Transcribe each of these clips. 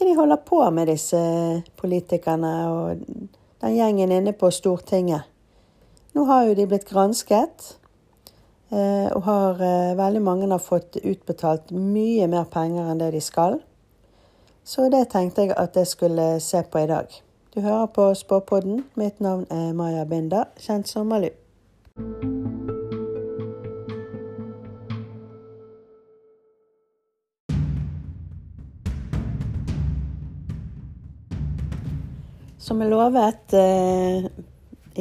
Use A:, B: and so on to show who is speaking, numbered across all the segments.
A: hva de holder på med, disse politikerne og den gjengen inne på Stortinget. Nå har jo de blitt gransket, eh, og har, eh, veldig mange har fått utbetalt mye mer penger enn det de skal. Så det tenkte jeg at jeg skulle se på i dag. Du hører på Spåpodden. Mitt navn er Maja Binder, kjent som Malu. Som jeg lovet eh,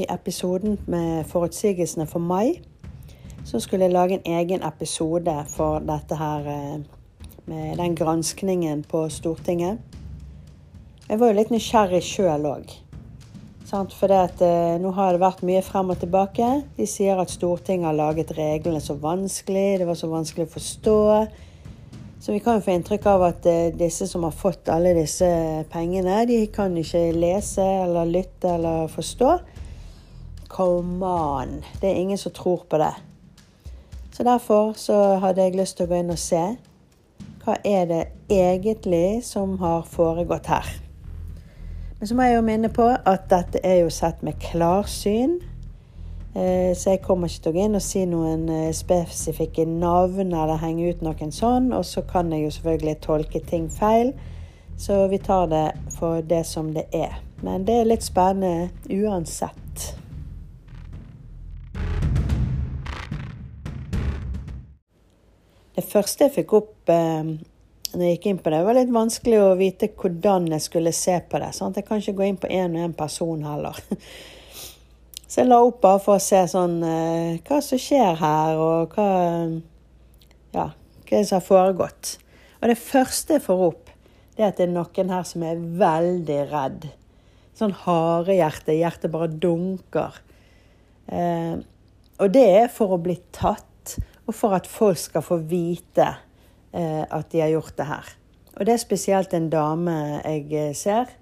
A: i episoden med forutsigelsene for mai, så skulle jeg lage en egen episode for dette her eh, med den granskningen på Stortinget. Jeg var jo litt nysgjerrig sjøl òg. For eh, nå har det vært mye frem og tilbake. De sier at Stortinget har laget reglene så vanskelig, det var så vanskelig å forstå. Så vi kan jo få inntrykk av at eh, disse som har fått alle disse pengene, de kan ikke lese eller lytte eller forstå. Come on! Det er ingen som tror på det. Så derfor så hadde jeg lyst til å gå inn og se. Hva er det egentlig som har foregått her? Men så må jeg jo minne på at dette er jo sett med klarsyn. Eh, så jeg kommer ikke til å gå inn og si noen eh, spesifikke navn eller henge ut noen sånn. Og så kan jeg jo selvfølgelig tolke ting feil. Så vi tar det for det som det er. Men det er litt spennende uansett. Det første jeg fikk opp eh, når jeg gikk inn på det, var litt vanskelig å vite hvordan jeg skulle se på det. Sant? Jeg kan ikke gå inn på én og én person heller. Så jeg la opp bare for å se sånn eh, hva som skjer her, og hva Ja, hva som har foregått. Og det første jeg får opp, det er at det er noen her som er veldig redd. Sånn harehjerte. Hjertet bare dunker. Eh, og det er for å bli tatt, og for at folk skal få vite eh, at de har gjort det her. Og det er spesielt en dame jeg eh, ser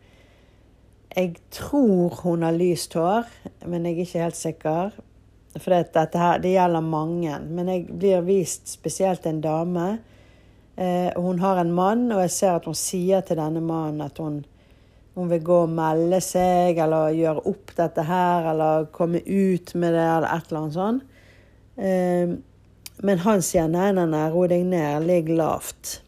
A: jeg tror hun har lyst hår, men jeg er ikke helt sikker. For dette her, det gjelder mange. Men jeg blir vist spesielt en dame. Eh, hun har en mann, og jeg ser at hun sier til denne mannen at hun, hun vil gå og melde seg, eller gjøre opp dette her, eller komme ut med det, eller et eller annet sånt. Eh, men han sier nei, nei, nei, ro deg ned, ligg lavt.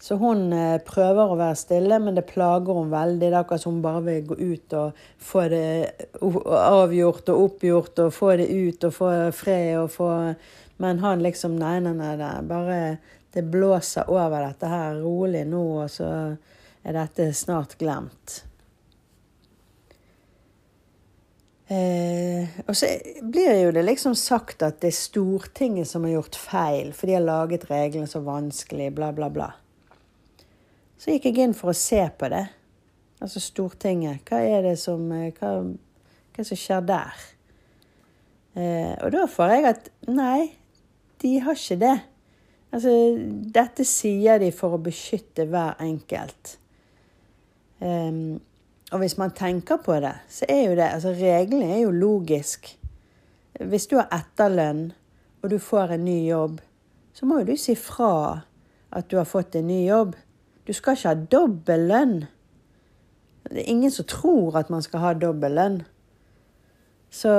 A: Så hun eh, prøver å være stille, men det plager hun veldig. Det er akkurat som hun bare vil gå ut og få det avgjort og oppgjort og få det ut og få fred og få Men han liksom Nei, nei, nei. Det bare Det blåser over dette her. Rolig nå, og så er dette snart glemt. Eh, og så blir jo det liksom sagt at det er Stortinget som har gjort feil, for de har laget reglene så vanskelig, bla, bla, bla. Så gikk jeg inn for å se på det. Altså Stortinget. Hva er det som eh, Hva, hva som skjer der? Eh, og da får jeg at nei, de har ikke det. Altså, dette sier de for å beskytte hver enkelt. Um, og hvis man tenker på det, så er jo det altså Reglene er jo logisk. Hvis du har etterlønn, og du får en ny jobb, så må jo du si fra at du har fått en ny jobb. Du skal ikke ha dobbel lønn. Det er ingen som tror at man skal ha dobbel lønn. Så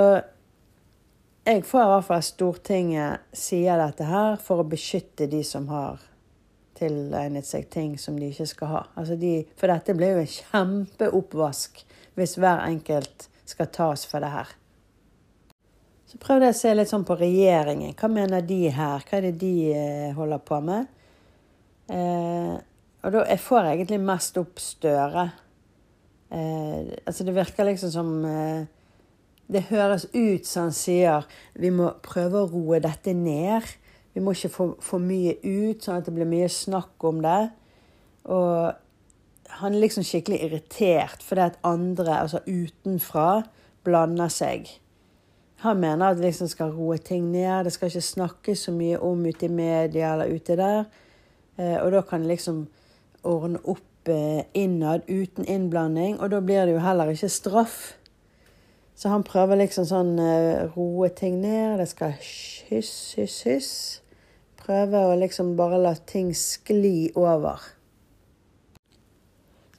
A: jeg får i hvert fall at Stortinget sier dette her for å beskytte de som har tilegnet seg ting som de ikke skal ha. Altså de, for dette blir jo en kjempeoppvask hvis hver enkelt skal tas for det her. Så prøvde jeg å se litt sånn på regjeringen. Hva mener de her? Hva er det de eh, holder på med? Eh, og da jeg får egentlig mest opp Støre. Eh, altså det virker liksom som eh, Det høres ut som han sier vi må prøve å roe dette ned. Vi må ikke få for mye ut, sånn at det blir mye snakk om det. Og han er liksom skikkelig irritert fordi at andre, altså utenfra, blander seg. Han mener at det liksom skal roe ting ned. Det skal ikke snakkes så mye om ute i media eller ute der. Eh, og da kan liksom ordne opp eh, innad uten innblanding, og da blir det jo heller ikke straff. Så han prøver liksom sånn uh, roe ting ned. Det skal hyss, hyss, hyss. Prøve å liksom bare la ting skli over.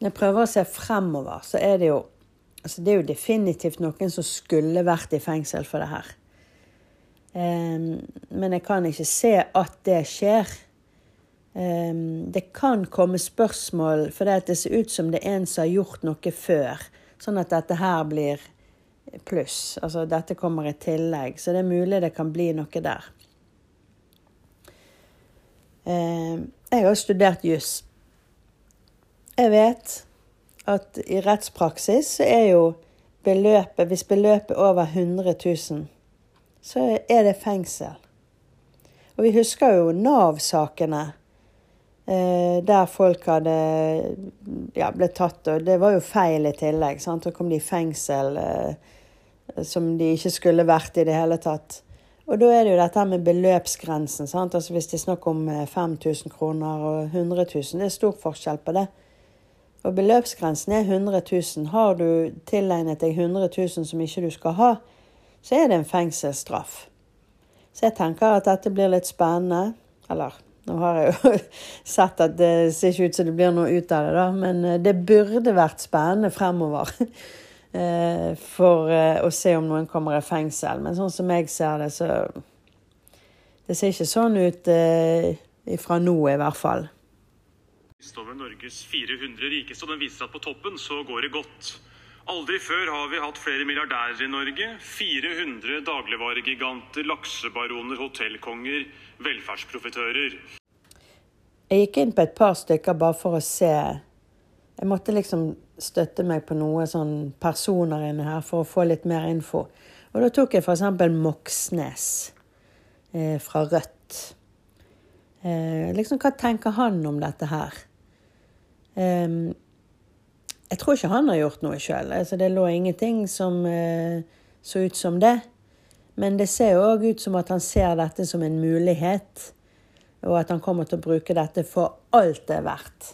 A: Når jeg prøver å se fremover, så er det jo altså Det er jo definitivt noen som skulle vært i fengsel for det her. Men jeg kan ikke se at det skjer. Um, det kan komme spørsmål for det ser ut som det er en som har gjort noe før. Sånn at dette her blir pluss. Altså dette kommer i tillegg. Så det er mulig det kan bli noe der. Um, jeg har studert juss. Jeg vet at i rettspraksis så er jo beløpet Hvis beløpet er over 100 000, så er det fengsel. Og vi husker jo Nav-sakene. Eh, der folk hadde ja, ble tatt, og det var jo feil i tillegg. Sant? Så kom de i fengsel eh, som de ikke skulle vært i det hele tatt. Og da er det jo dette med beløpsgrensen. Sant? Altså Hvis det er snakk om 5000 eh, kroner og 100 000, det er stor forskjell på det. Og beløpsgrensen er 100 000. Har du tilegnet deg 100 000 som ikke du skal ha, så er det en fengselsstraff. Så jeg tenker at dette blir litt spennende. Eller nå har jeg jo sett at det ser ikke ut som det blir noe ut av det, da. Men eh, det burde vært spennende fremover. Eh, for eh, å se om noen kommer i fengsel. Men sånn som jeg ser det, så Det ser ikke sånn ut fra nå, i hvert fall
B: over Norges 400 rikeste, og den viser at på toppen så går det godt. Aldri før har vi hatt flere milliardærer i Norge. 400 dagligvaregiganter, laksebaroner, hotellkonger, velferdsprofitører.
A: Jeg gikk inn på et par stykker bare for å se. Jeg måtte liksom støtte meg på noen sånn personer inne her for å få litt mer info. Og da tok jeg f.eks. Moxnes eh, fra Rødt. Eh, liksom, hva tenker han om dette her? Um, jeg tror ikke han har gjort noe sjøl. Altså, det lå ingenting som eh, så ut som det. Men det ser jo òg ut som at han ser dette som en mulighet, og at han kommer til å bruke dette for alt det er verdt.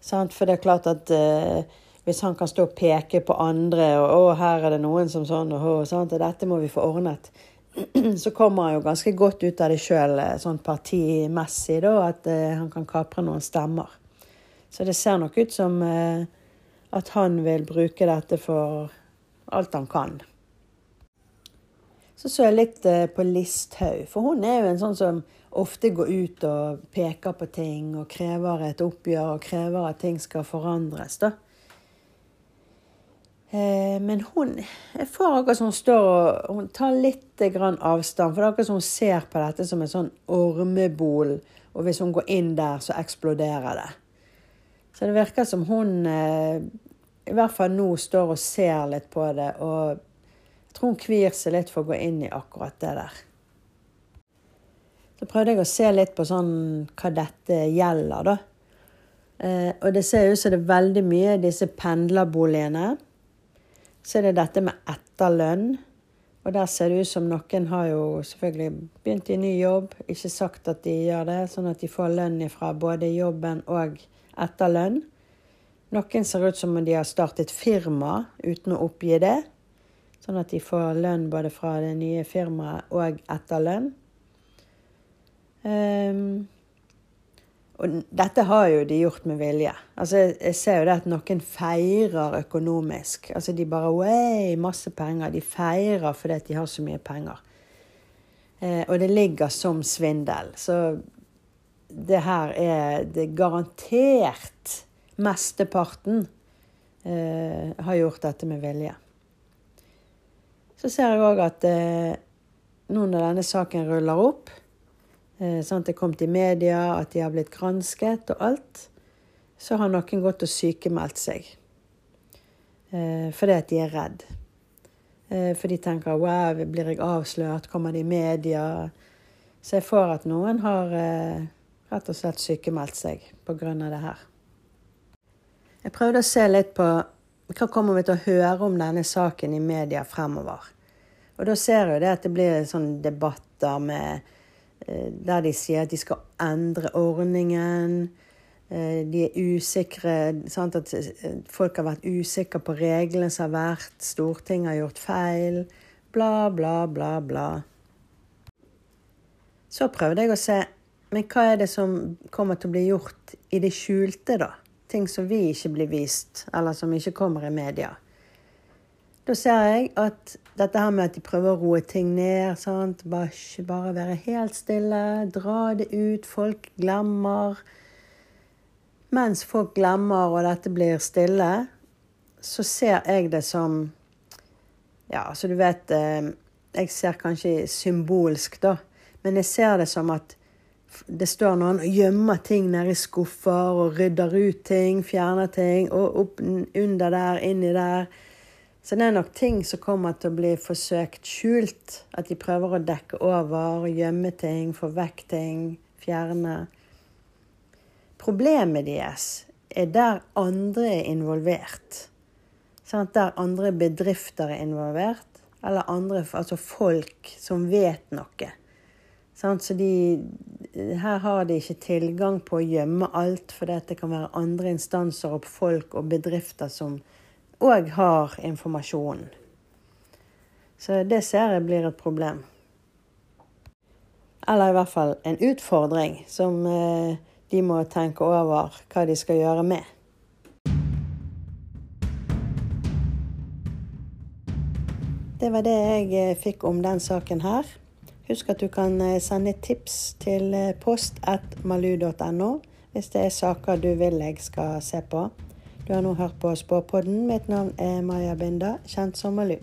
A: Sant? For det er klart at eh, hvis han kan stå og peke på andre, og 'å, her er det noen som sånn', og, og, og dette må vi få ordnet, så kommer han jo ganske godt ut av det sjøl, eh, sånn partimessig, da, at eh, han kan kapre noen stemmer. Så det ser nok ut som eh, at han vil bruke dette for alt han kan. Så så jeg litt eh, på Listhaug, for hun er jo en sånn som ofte går ut og peker på ting og krever et oppgjør og krever at ting skal forandres. da. Eh, men hun jeg får akkurat som hun står og hun tar litt avstand. For det er akkurat som hun ser på dette som en sånn ormebol, og hvis hun går inn der, så eksploderer det. Så det virker som hun eh, i hvert fall nå står og ser litt på det. Og jeg tror hun kvir seg litt for å gå inn i akkurat det der. Så prøvde jeg å se litt på sånn hva dette gjelder, da. Eh, og det ser ut som det er veldig mye disse pendlerboligene. Så er det dette med etterlønn. Og der ser det ut som noen har jo selvfølgelig begynt i ny jobb, ikke sagt at de gjør det, sånn at de får lønn fra både jobben og etterlønn. Noen ser ut som om de har startet firma uten å oppgi det. Sånn at de får lønn både fra det nye firmaet og etterlønn. Um, og dette har jo de gjort med vilje. Altså, jeg ser jo det at noen feirer økonomisk. Altså, De bare Way, masse penger. De feirer fordi de har så mye penger. Eh, og det ligger som svindel. Så det her er det garantert mesteparten eh, har gjort dette med vilje. Så ser jeg òg at eh, nå når denne saken ruller opp, eh, sånn det er kommet i media, at de har blitt gransket og alt, så har noen gått og sykemeldt seg. Eh, fordi at de er redd. Eh, for de tenker 'wow, blir jeg avslørt? Kommer det i media?' Så jeg får at noen har eh, rett og slett sykemeldt seg pga. det her. Jeg prøvde å se litt på hva kommer vi til å høre om denne saken i media fremover. Og da ser jeg det at det blir sånne debatter med, eh, der de sier at de skal endre ordningen. Eh, de er usikre sant? At eh, folk har vært usikre på reglene som har vært. Stortinget har gjort feil. Bla, bla, bla, bla. Så prøvde jeg å se Men hva er det som kommer til å bli gjort i det skjulte, da? Ting som vi ikke blir vist, eller som ikke kommer i media. Da ser jeg at dette her med at de prøver å roe ting ned, sant? Bare, bare være helt stille, dra det ut, folk glemmer. Mens folk glemmer og dette blir stille, så ser jeg det som Ja, så du vet eh, Jeg ser kanskje symbolsk, da, men jeg ser det som at det står noen og gjemmer ting nede i skuffer og rydder ut ting, fjerner ting, og opp under der, inni der. Så det er nok ting som kommer til å bli forsøkt skjult. At de prøver å dekke over, gjemme ting, få vekk ting, fjerne. Problemet deres er der andre er involvert. Sånn der andre bedrifter er involvert, eller andre, altså folk som vet noe. Sånn, så de, her har de ikke tilgang på å gjemme alt, for det kan være andre instanser og folk og bedrifter som òg har informasjonen. Så det ser jeg blir et problem. Eller i hvert fall en utfordring som eh, de må tenke over hva de skal gjøre med. Det var det jeg eh, fikk om den saken her. Husk at du kan eh, sende tips til eh, post.malu.no hvis det er saker du vil jeg skal se på. Du har nå hørt på Spåpodden. Mitt navn er Maja Binda, kjent som Malu.